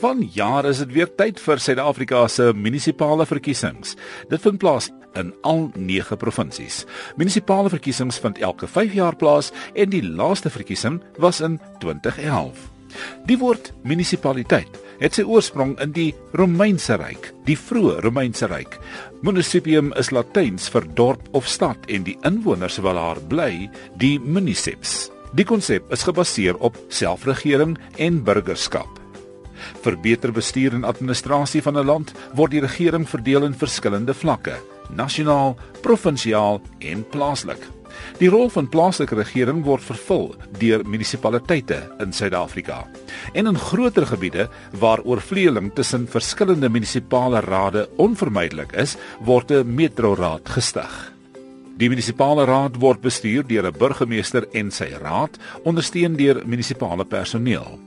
Van jaar is dit weer tyd vir Suid-Afrika se munisipale verkiesings. Dit vind plaas in al 9 provinsies. Munisipale verkiesings vind elke 5 jaar plaas en die laaste verkiesing was in 2011. Die woord munisipaliteit het sy oorsprong in die Romeinse ryk, die vroeë Romeinse ryk. Municipium is Latyns vir dorp of stad en die inwoners wat daar bly, die municips. Die konsep is gebaseer op selfregering en burgerskap. Vir beter bestuur en administrasie van 'n land word die regering verdeel in verskillende vlakke: nasionaal, provinsiaal en plaaslik. Die rol van plaaslike regering word vervul deur munisipaliteite in Suid-Afrika. En in groter gebiede waar oorvleueling tussen verskillende munisipale rade onvermydelik is, word 'n metroraad gestig. Die munisipale raad word bestuur deur 'n burgemeester en sy raad, ondersteun deur munisipale personeel.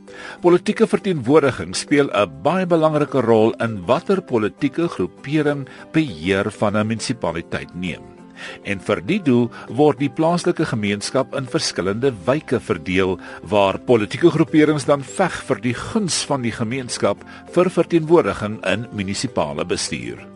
Politieke verteenwoordiging speel 'n baie belangrike rol in watter politieke groepering beheer van 'n munisipaliteit neem. En vir die doel word die plaaslike gemeenskap in verskillende wyke verdeel waar politieke groeperings dan veg vir die guns van die gemeenskap vir verteenwoordiging in munisipale bestuur.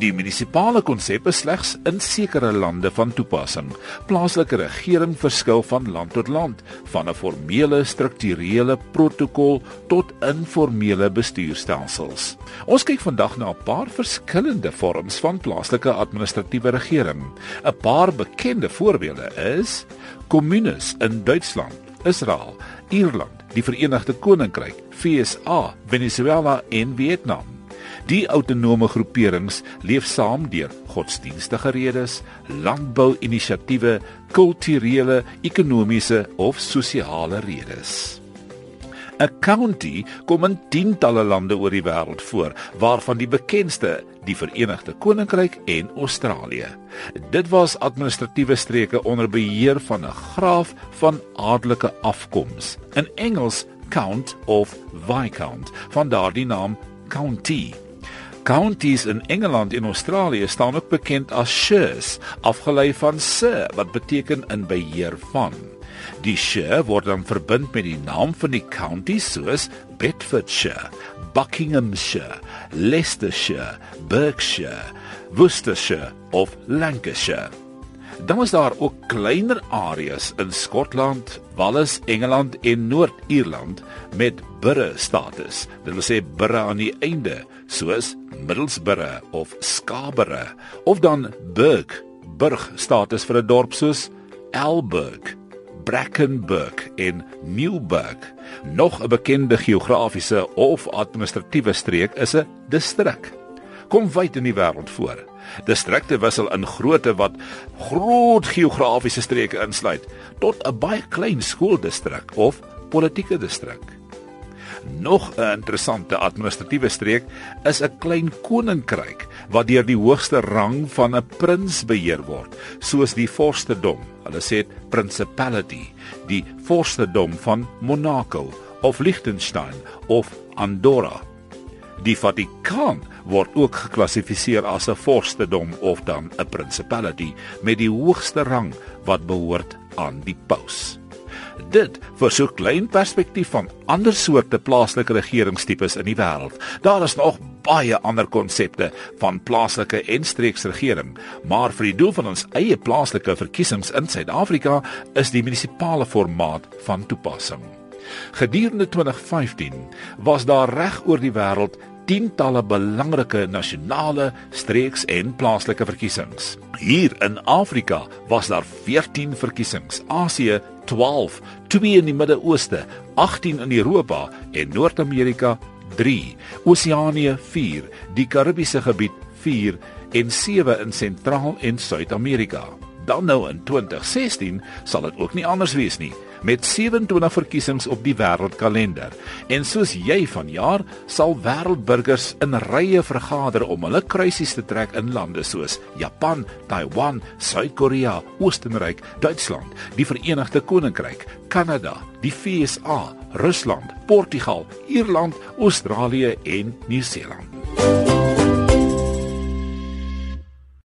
Die munisipale konsep is slegs in sekere lande van toepassing. Plaaslike regering verskil van land tot land, van 'n formele strukturele protokol tot informele bestuurstelsels. Ons kyk vandag na 'n paar verskillende vorms van plaaslike administratiewe regering. 'n Paar bekende voorbeelde is kommunes in Duitsland, Israel, Ierland, die Verenigde Koninkryk, VSA, Venezuela en Vietnam. Die autonome groeperings leef saam deur godsdienstige redes, landbou-inisiatiewe, kulturele, ekonomiese of sosiale redes. 'n County kom in tientalle lande oor die wêreld voor, waarvan die bekendste die Verenigde Koninkryk en Australië. Dit was administratiewe streke onder beheer van 'n graaf van adelike afkoms. In Engels count of viscount, van daardie naam county. Counties in Engeland en Australië staan ook bekend as shires, afgelei van sir wat beteken in beheer van. Die shire word dan verbind met die naam van die counties soos Bedfordshire, Buckinghamshire, Leicestershire, Berkshire, Worcestershire of Lancashire. Dan is daar ook kleiner areas in Skotland, Wales, Engeland en Noord-Ierland met burre status. Dit wil sê burre aan die einde, soos Middlesbrough of Scarborough, of dan burg, burg status vir 'n dorp soos Elburg, Brackenburg en Newburg. Nog 'n bekende geografiese of administratiewe streek is 'n distrik. Kom wyd in die wêreld voor. Distrikte wissel in grootte wat groot geografiese streke insluit tot 'n baie klein skooldistrik of politieke distrik. Nog 'n interessante administratiewe streek is 'n klein koninkryk wat deur die hoogste rang van 'n prins beheer word, soos die vorstedom. Hulle sê principality, die vorstedom van Monaco of Liechtenstein of Andorra. Die Vatikaan word ook geklassifiseer as 'n vorstedom of dan 'n principality met die hoogste rang wat behoort aan die paus. Dit vir so klein perspektief van ander soorte plaaslike regeringstipes in die wêreld. Daar is nog baie ander konsepte van plaaslike en streeksregering, maar vir die doel van ons eie plaaslike verkiesings in Suid-Afrika is die munisipale formaat van toepassing. Gedurende 2015 was daar reg oor die wêreld tientalle belangrike nasionale, streeks en plaaslike verkiesings. Hier in Afrika was daar 14 verkiesings, Asië 12, 2 in die Midde-Ooste, 18 in Europa en Noord-Amerika 3, Oseanië 4, die Karibiese gebied 4 en 7 in Sentraal en Suid-Amerika. Dan nou in 2016 sal dit ook nie anders wees nie met 27 verkiesings op die wêreldkalender. En soos jy vanjaar sal wêreldburgers in rye vergader om hulle kruisies te trek in lande soos Japan, Taiwan, Suid-Korea, Oostenryk, Duitsland, die Verenigde Koninkryk, Kanada, die VSA, Rusland, Portugal, Ierland, Australië en Nieu-Seeland.